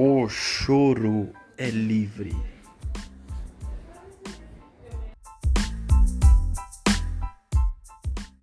O choro é livre.